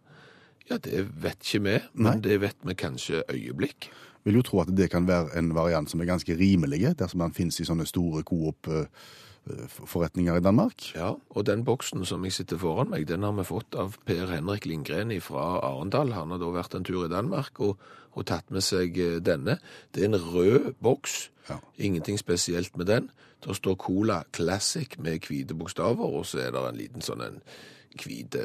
Ja, det vet ikke vi, men Nei. det vet vi kanskje øyeblikk. Vil jo tro at det kan være en variant som er ganske rimelig, dersom den finnes i sånne store Coop-forretninger i Danmark. Ja, og den boksen som jeg sitter foran meg, den har vi fått av Per Henrik Lindgren fra Arendal. Han har da vært en tur i Danmark og, og tatt med seg eh, denne. Det er en rød boks. Ja. Ingenting spesielt med den. Der står Cola Classic med hvite bokstaver, og så er det en liten sånn en hvite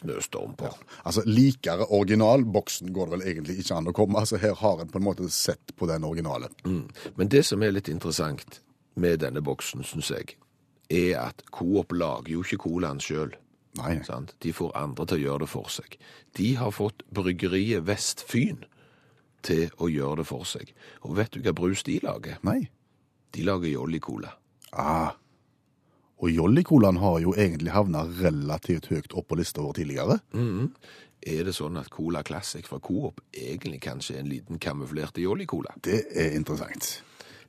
snøstorm på. Altså, likere originalboksen går det vel egentlig ikke an å komme. Altså, her har en på en måte sett på den originale. Men det som er litt interessant med denne boksen, syns jeg, er at Coop lager jo ikke colaen sjøl. De får andre til å gjøre det for seg. De har fått bryggeriet Vestfyn til å gjøre det for seg. Og vet du hva brus de lager? nei. De lager Jolly Cola. Ah. Og Jolly-colaen har jo egentlig havna relativt høyt opp på lista vår tidligere. Er det sånn at Cola Classic fra Coop egentlig kanskje er en liten kamuflerte Jolly Cola? Det er interessant.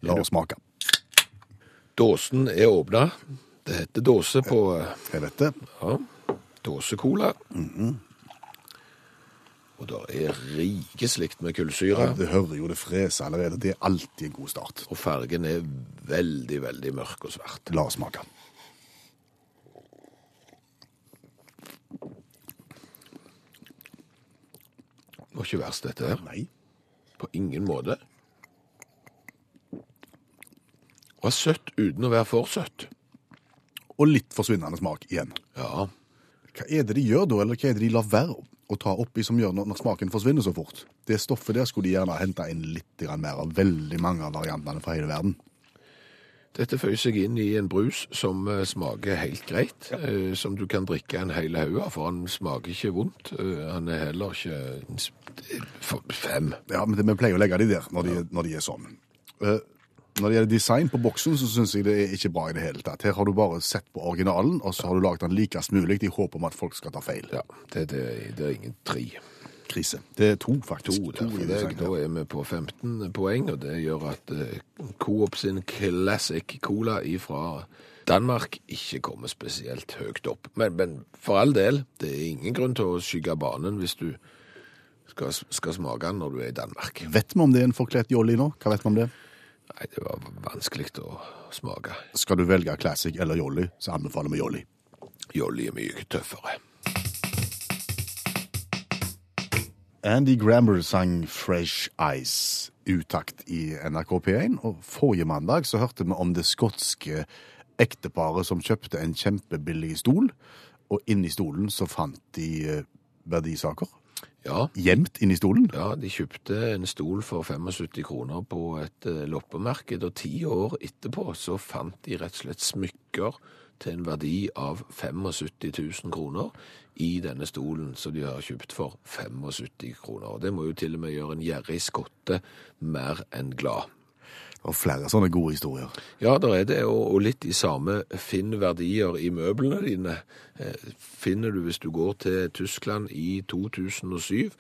La oss smake. Dåsen er åpna. Det heter dåse på Jeg vet det. ja, dåsecola. Og det er rikeslikt med kullsyre. Ja, det hører jo det frese allerede. Det er alltid en god start. Og fargen er veldig, veldig mørk og svart. La oss smake. Det var ikke verst, dette her. Nei. På ingen måte. Det var søtt uten å være for søtt. Og litt forsvinnende smak igjen. Ja, Hva er det de gjør da, eller hva er det de lar være å ta oppi som gjør når, når smaken forsvinner så fort? Det stoffet der skulle de gjerne hente inn litt mer av. Veldig mange av variantene fra hele verden. Dette føyer seg inn i en brus som eh, smaker helt greit, ja. som du kan drikke en hel haug av, for han smaker ikke vondt. Eh, han er heller ikke fem. Ja, men Vi pleier å legge de der når de, når de er sånn. Eh, når det gjelder design på boksen, så syns jeg det er ikke bra i det hele tatt. Her har du bare sett på originalen, og så har du laget den likest mulig i håp om at folk skal ta feil. Ja, det, det, det er ingen tre. Krise. Det er to, faktisk. To to i dag. Da er vi på 15 poeng, og det gjør at eh, Coop sin Classic Cola fra Danmark ikke kommer spesielt høyt opp. Men, men for all del, det er ingen grunn til å skygge banen hvis du skal, skal smake den når du er i Danmark. Vet vi om det er en forkledt jolly nå? Hva vet vi om det? Nei, det var vanskelig å smake. Skal du velge classic eller jolly, så anbefaler vi jolly. Jolly er mye tøffere. Andy Grammer sang Fresh Ice utakt i NRK P1, og forrige mandag så hørte vi om det skotske ekteparet som kjøpte en kjempebillig stol, og inni stolen så fant de eh, verdisaker. Ja, Gjemt inni stolen. ja, de kjøpte en stol for 75 kroner på et eh, loppemarked, og ti år etterpå så fant de rett og slett smykker til en verdi av 75 000 kroner i denne stolen som de har kjøpt for 75 kroner. Det må jo til og med gjøre en gjerrig skotte mer enn glad. Og flere sånne gode historier. Ja, det er det, og, litt i samme finn verdier i møblene dine. Eh, finner du hvis du går til Tyskland i 2007.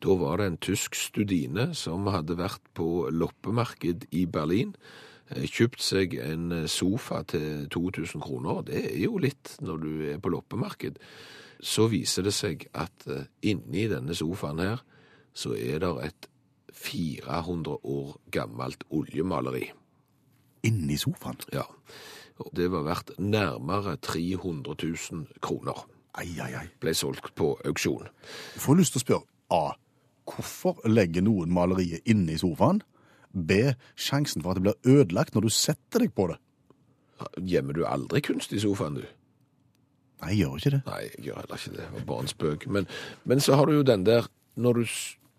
Da var det en tysk studine som hadde vært på loppemarked i Berlin. Eh, Kjøpt seg en eh, sofa til 2000 kroner. Det er jo litt når du er på loppemarked. Så viser det seg at eh, inni denne sofaen her, så er det et 400 år gammelt oljemaleri. Inni sofaen. Ja, og det var verdt nærmere 300 000 kroner. Ai, ai, ai. Ble solgt på auksjon. Jeg får lyst til å spørre A. Hvorfor legger noen maleriet i sofaen? B. Sjansen for at det blir ødelagt når du setter deg på det. Gjemmer du aldri kunst i sofaen, du? Nei, jeg gjør ikke det. Nei, jeg gjør heller ikke det. Det var bare en spøk. Men, men så har du jo den der Når du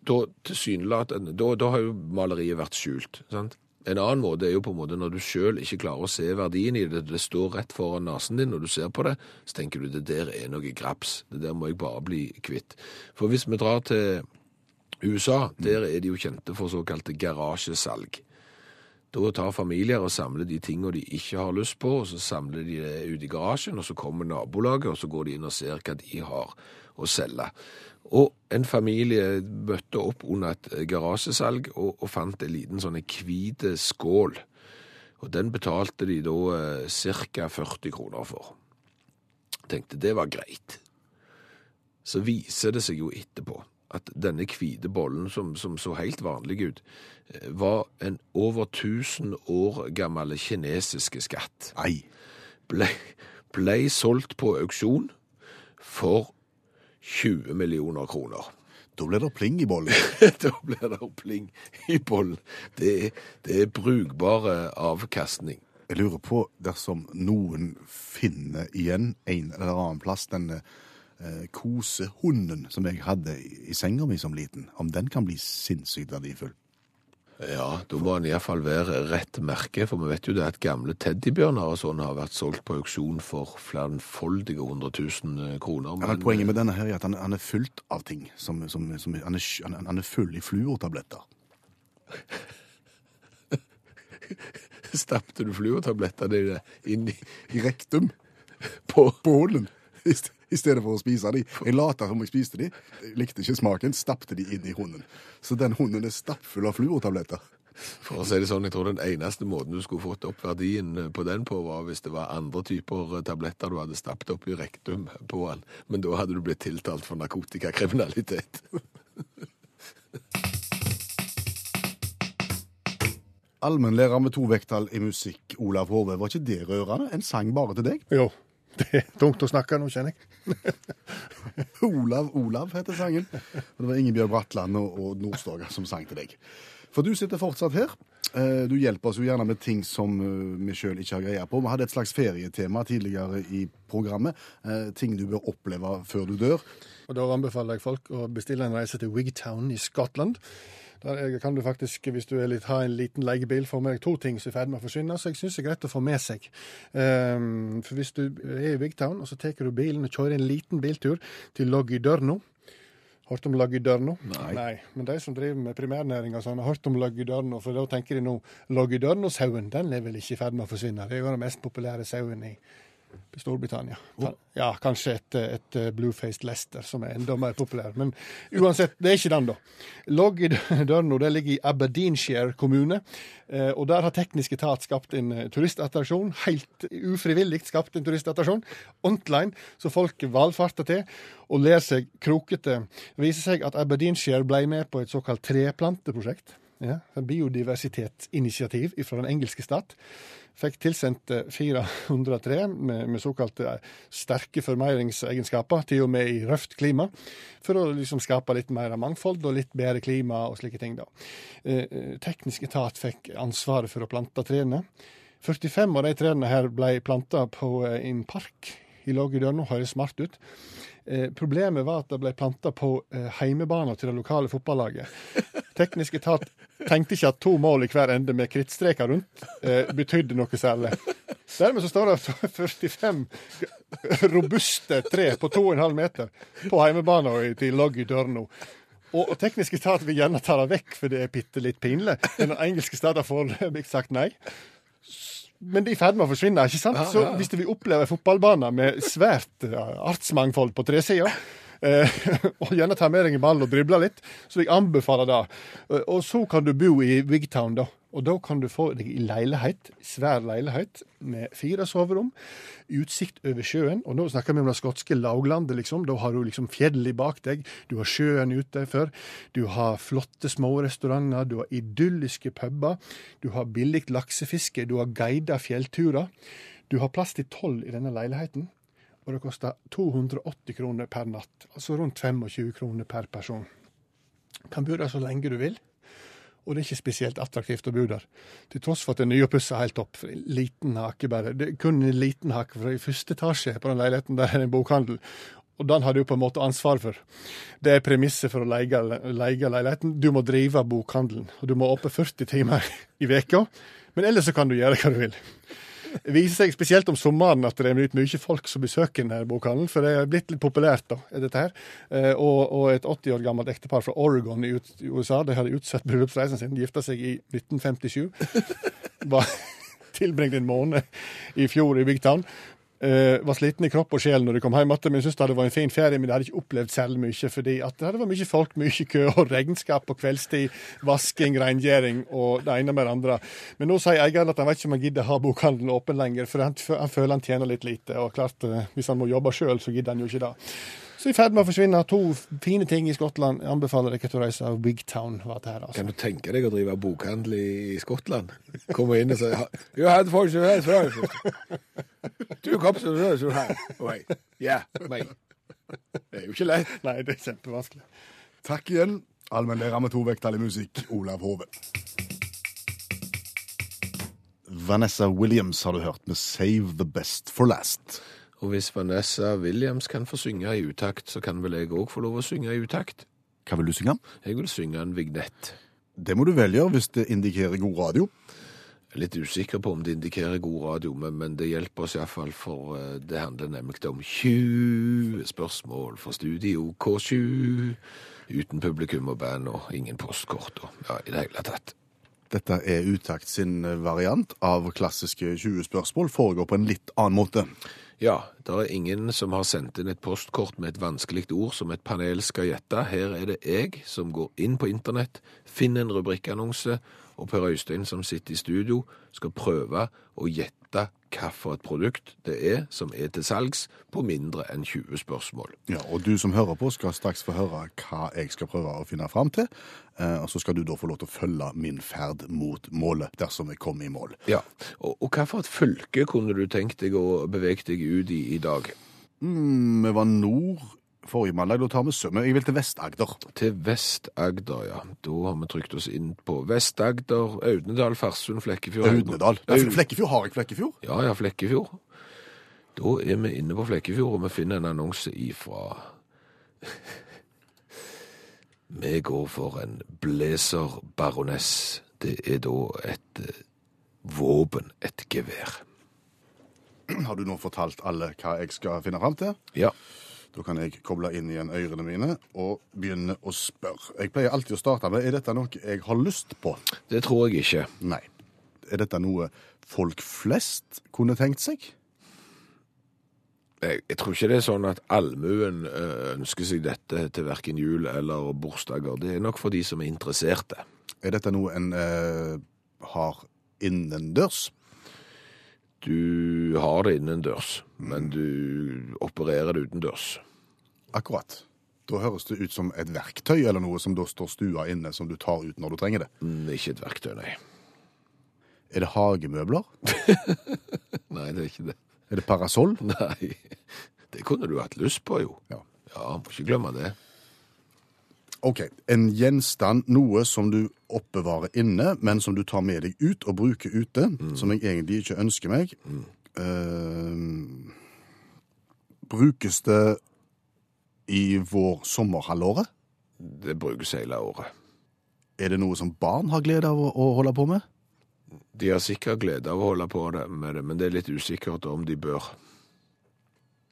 da tilsynelatende da, da har jo maleriet vært skjult. sant? En annen måte er jo på en måte når du sjøl ikke klarer å se verdien i det, det står rett foran nesen din når du ser på det, så tenker du det der er noe graps. Det der må jeg bare bli kvitt. For hvis vi drar til USA, der er de jo kjente for såkalte garasjesalg. Da tar familier og samler de tingene de ikke har lyst på, og så samler de det ut i garasjen, og så kommer nabolaget, og så går de inn og ser hva de har å selge. Og en familie møtte opp under et garasjesalg og, og fant en liten sånn hvit skål. Og den betalte de da eh, ca. 40 kroner for. Tenkte det var greit. Så viser det seg jo etterpå at denne hvite bollen, som, som så helt vanlig ut, eh, var en over 1000 år gammel kinesiske skatt. Nei. Ble, ble solgt på auksjon for 20 millioner kroner. Da blir det pling i bollen. da blir det pling i bollen. Det, det er brukbare avkastning. Jeg lurer på dersom noen finner igjen en eller annen plass denne eh, kosehunden som jeg hadde i, senga mi som liten, om den kan bli sinnssykt verdifull. Ja, da må han iallfall være rett merke, for vi vet jo det at gamle teddybjørner og sånn har vært solgt på auksjon for flerfoldige hundre tusen kroner. kroner. Ja, men poenget med denne her er at han, han er fullt av ting. Som, som, som, han, er, han, han er full i fluortabletter. Stappte du fluortablettene dine inn i I rektum. på På hunden. I, stedet for å spise de. Jeg lata som jeg spiste de. Jeg likte ikke smaken. Stappte de inn i hunden. Så den hunden er stappfull av fluortabletter. For å si det sånn, jeg tror den eneste måten du skulle fått opp verdien på den på, var hvis det var andre typer eh, tabletter du hadde stappet opp i rektum på den. Men da hadde du blitt tiltalt for narkotikakriminalitet. Allmennlærer med to vekttall i musikk, Olav Hove. Var ikke det rørende? En sang bare til deg? Jo, det er tungt å snakke nå, kjenner jeg. Olav Olav heter sangen. Og det var Ingebjørg Bratland og, og Nordstoga som sang til deg. For du sitter fortsatt her. Eh, Du hjelper oss jo gjerne med ting som eh, vi sjøl ikke har greie på. Vi hadde et slags ferietema tidligere i programmet. Eh, Ting du bør oppleve før du dør. Og da anbefaler jeg folk å bestille en reise til Wigtown i Skottland. Der er- kan du faktisk, hvis du er litt, har en liten leiebil, få med deg to ting som er i ferd med å forsvinne. Så jeg syns det er greit å få med seg. Um, for hvis du er i Wigtown, og så tar du bilen og kjører en liten biltur til Loggydørno Hørt om Loggydørno? Nei. Nei. Men de som driver med primærnæring og sånn, har hørt om Loggydørno, for da tenker de nå Loggydørno-sauen, den er vel ikke i ferd med å forsvinne. Det er jo den mest populære sauen i Storbritannia. Ja, kanskje et, et bluefaced Leicester, som er enda mer populær. Men uansett, det er ikke den, da. Logg i Loggydørno det ligger i Aberdeenshire kommune. eh, Og der har teknisk etat skapt en eh, turistattraksjon. Helt ufrivillig skapt en turistattraksjon. Online, så folk valfarter til og ler seg krokete. Det viser seg at Aberdeenshire ble med på et såkalt treplanteprosjekt. Ja, biodiversitetsinitiativ fra den engelske stat. Fikk tilsendt eh, 400 tre med, med såkalte eh, sterke formeiringsegenskaper, til og med i røft klima, for å liksom skape litt mer mangfold og litt bedre klima og slike ting. da. Eh, eh, Teknisk etat fikk ansvaret for å plante trærne. 45 av de trærne her ble planta på eh, en park i Lågedørno, høres smart ut. Eh, problemet var at det ble planta på eh, heimebanen til det lokale fotballaget. Teknisk etat tenkte ikke at to mål i hver ende med krittstreker rundt eh, betydde noe særlig. Dermed så står det 45 robuste tre på 2,5 meter på heimebanen til Lågedørno. Og, og teknisk etat vil gjerne ta det vekk, for det er bitte litt pinlig. Men den engelske stat har foreløpig sagt nei. Men det er i ferd med å forsvinne, ikke sant? Så hvis du vil oppleve fotballbaner med svært artsmangfold på tresida, eh, og gjerne ta med deg en ball og drible litt, så vil jeg anbefale det. Eh, Og så kan du bo i Wigtown, da. Og da kan du få deg i leilighet, svær leilighet, med fire soverom, utsikt over sjøen. Og nå snakker vi om det skotske lavlandet, liksom. Da har du liksom fjellet bak deg, du har sjøen ute før, du har flotte små restauranter, du har idylliske puber, du har billig laksefiske, du har guida fjellturer. Du har plass til tolv i denne leiligheten, og det koster 280 kroner per natt. Altså rundt 25 kroner per person. Kan bo der så lenge du vil. Og det er ikke spesielt attraktivt å bo der. Til tross for at det er nyoppussa helt opp. En liten hake bare. Det er kun en liten hake, for i første etasje på den leiligheten der er en bokhandel. Og den har du på en måte ansvar for. Det er premisset for å leie leiligheten. Du må drive bokhandelen, og du må oppe 40 timer i veka. Men ellers så kan du gjøre hva du vil. Det viser seg spesielt om sommeren at det er blitt mye folk som besøker denne bokhandelen, for det er blitt litt populært, da, dette her. Eh, Og, og et 80 år gammelt ektepar fra Oregon i i USA, de hadde utsatt bryllupsreisen sin, gifta seg i 1957. Var, tilbringte en måned i fjor i Big Town. Eh, var sliten i kropp og sjel når de kom hjem igjen, men syntes det var en fin ferie. Men de hadde ikke opplevd særlig mye, fordi at det hadde vært mye folk, mye kø og regnskap på kveldstid. Vasking, rengjøring og det ene med det andre. Men nå sier eieren at han vet ikke om han gidder ha bokhandelen åpen lenger, for han, han føler han tjener litt lite. Og klart, eh, hvis han må jobbe sjøl, så gidder han jo ikke det. Så i ferd med å forsvinne. To fine ting i Skottland. Jeg anbefaler deg å reise av Big Town. Var det her, altså. Kan du tenke deg å drive bokhandel i, Skottland? Komme inn og si You had you had first. Two cups of you had. Wait. Yeah, me. Det er jo ikke lett. Nei, det er kjempevanskelig. Takk igjen, allmennlærer med to vekttall i musikk, Olav Hove. Vanessa Williams har du hørt med Save the Best for Last. Og hvis Vanessa Williams kan få synge i utakt, så kan vel jeg òg få lov å synge i utakt? Hva vil du synge? Jeg vil synge en vignett. Det må du velge hvis det indikerer god radio. Jeg er litt usikker på om det indikerer god radio, men, men det hjelper oss iallfall, for eh, det handler nemlig om 20 spørsmål for Studio K7. Uten publikum og band og ingen postkort og ja, i det hele tatt. Dette er Utakt sin variant av klassiske 20 spørsmål. Foregår på en litt annen måte. Ja, det er ingen som har sendt inn et postkort med et vanskelig ord som et panel skal gjette. Her er det jeg som går inn på internett, finner en rubrikkannonse, og Per Øystein som sitter i studio skal prøve å gjette gjette hvilket produkt det er som er til salgs, på mindre enn 20 spørsmål. Ja, og du som hører på skal straks få høre hva jeg skal prøve å finne fram til. Eh, og så skal du da få lov til å følge min ferd mot målet, dersom jeg kommer i mål. Ja, Og, og hvilket fylke kunne du tenkt deg å bevege deg ut i i dag? Mm, vi var nord forrige mandag, da tar vi sømme. Jeg vil til Vest-Agder. Til Vest-Agder, ja. Da har vi trykt oss inn på Vest-Agder, Audnedal, Farsund, Flekkefjord. Audnedal. Flekkefjord, har jeg Flekkefjord? Ja, ja, Flekkefjord. Da er vi inne på Flekkefjord, og vi finner en annonse ifra Vi går for en Blazer Baroness. Det er da et eh, våpen, et gevær. Har du nå fortalt alle hva jeg skal finne fram til? Ja. Da kan jeg koble inn igjen ørene mine og begynne å spørre. Jeg pleier alltid å starte med er dette noe jeg har lyst på. Det tror jeg ikke. Nei. Er dette noe folk flest kunne tenkt seg? Jeg, jeg tror ikke det er sånn at allmuen eh, ønsker seg dette til verken jul eller bursdager. Det er nok for de som er interesserte. Er dette noe en eh, har innendørs? Du har det innendørs, men du opererer det utendørs. Akkurat. Da høres det ut som et verktøy eller noe som da står stua inne, som du tar ut når du trenger det. Mm, Ikke et verktøy, nei. Er det hagemøbler? Nei, det er ikke det. Er det parasoll? Nei, det kunne du hatt lyst på, jo. Ja. Ja, må ikke glemme det. Ok, en gjenstand, noe som du oppbevarer inne, men som du tar med deg ut og bruker ute, som jeg egentlig ikke ønsker meg. Eh, brukes det i vår sommerhalvåret? Det brukes hele året. Er det noe som barn har glede av å, å holde på med? De har sikkert glede av å holde på med det, men det er litt usikkert om de bør.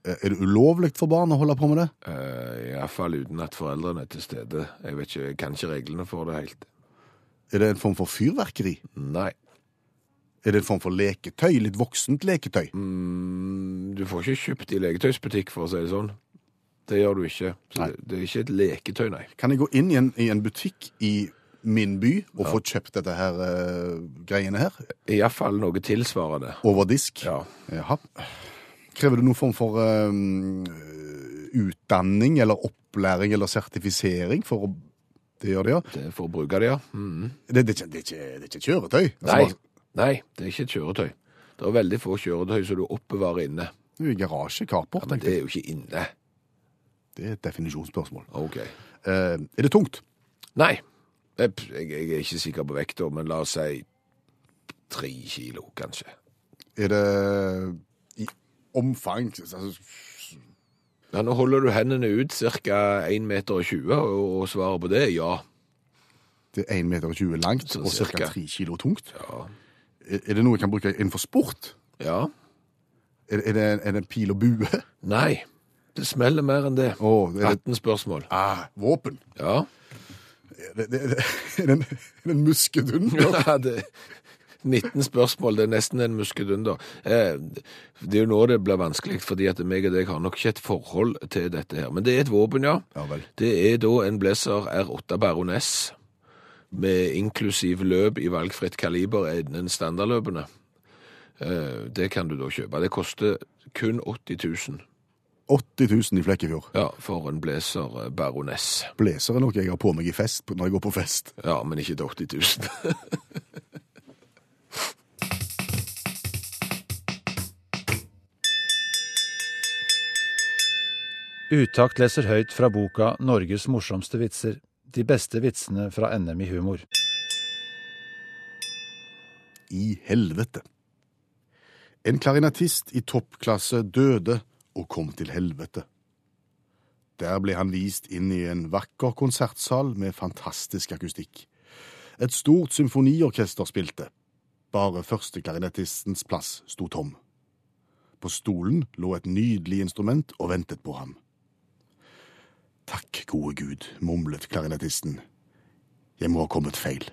Eh, Er det ulovlig for barn å holde på med det? Uh, Iallfall uten at foreldrene er til stede. Jeg vet ikke, jeg kan ikke reglene for det helt. Er det en form for fyrverkeri? Nei. Er det en form for leketøy? Litt voksent leketøy? Mm, du får ikke kjøpt i leketøysbutikk, for å si det sånn. Det gjør du ikke. Det, det er ikke et leketøy, nei. Kan jeg gå inn i en, i en butikk i min by og få kjøpt dette her uh, greiene her? Iallfall noe tilsvarende. Over disk? Ja. Jaha. Krever det noen form for um, utdanning eller opplæring eller sertifisering for å det gjør det, ja? Det for å bruke det, ja. Mm. Det, det, det, det er ikke et kjøretøy? Altså, Nei. nei, det er ikke et kjøretøy. Det er veldig få kjøretøy som du oppbevarer inne. Det er jo i garasje, carport, Men tenkte det er jo ikke inne. Det er et definisjonsspørsmål. OK. Eh, er det tungt? Nei, jeg, jeg, jeg er ikke sikker på vekta, men la oss si tre kilo, kanskje. Er det omfang altså, Ja, nå holder du hendene ut ca. 1,20 meter, og, og svaret på det er ja. Det er 1,20 meter langt og ca. cirka. 3 kilo tungt? Ja. Er det noe jeg kan bruke innenfor sport? ja. Er, er, det, er det en pil og bue? Nei, det smeller mer enn det. Er det 18 spørsmål. ah, våpen? Ja. Er det, det, det, er det en, en muskedund? ja det, 19 spørsmål, det er nesten en muskedunder. Eh, det er jo nå det blir vanskelig, fordi at meg og deg har nok ikke et forhold til dette her. Men det er et våpen, ja. Ja vel. Det er da en Blazer R8 Baroness, med inklusiv løp i valgfritt kaliber innen standardløpene. Eh, det kan du da kjøpe. Det koster kun 80 000 80 000 i Flekkefjord. ja, for en Blazer eh, Baroness. Blazer er noe jeg har på meg i fest når jeg går på fest. Ja, men ikke til 80 000. Utakt leser høyt fra boka 'Norges morsomste vitser'. De beste vitsene fra NM i humor. I helvete. En klarinettist i toppklasse døde og kom til helvete. Der ble han vist inn i en vakker konsertsal med fantastisk akustikk. Et stort symfoniorkester spilte. Bare førsteklarinettistens plass sto tom. På stolen lå et nydelig instrument og ventet på ham. Takk, gode Gud, mumlet klarinettisten. Jeg må ha kommet feil.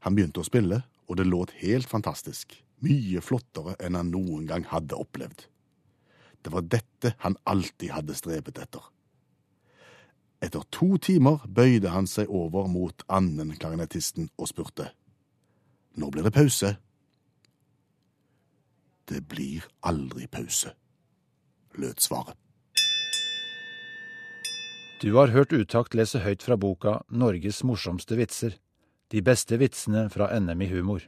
Han begynte å spille, og det låt helt fantastisk. Mye flottere enn han noen gang hadde opplevd. Det var dette han alltid hadde strebet etter. Etter to timer bøyde han seg over mot annen klarinettisten og spurte. Nå blir det pause? Det blir aldri pause, lød svaret. Du har hørt Utakt lese høyt fra boka Norges morsomste vitser. De beste vitsene fra NM i humor.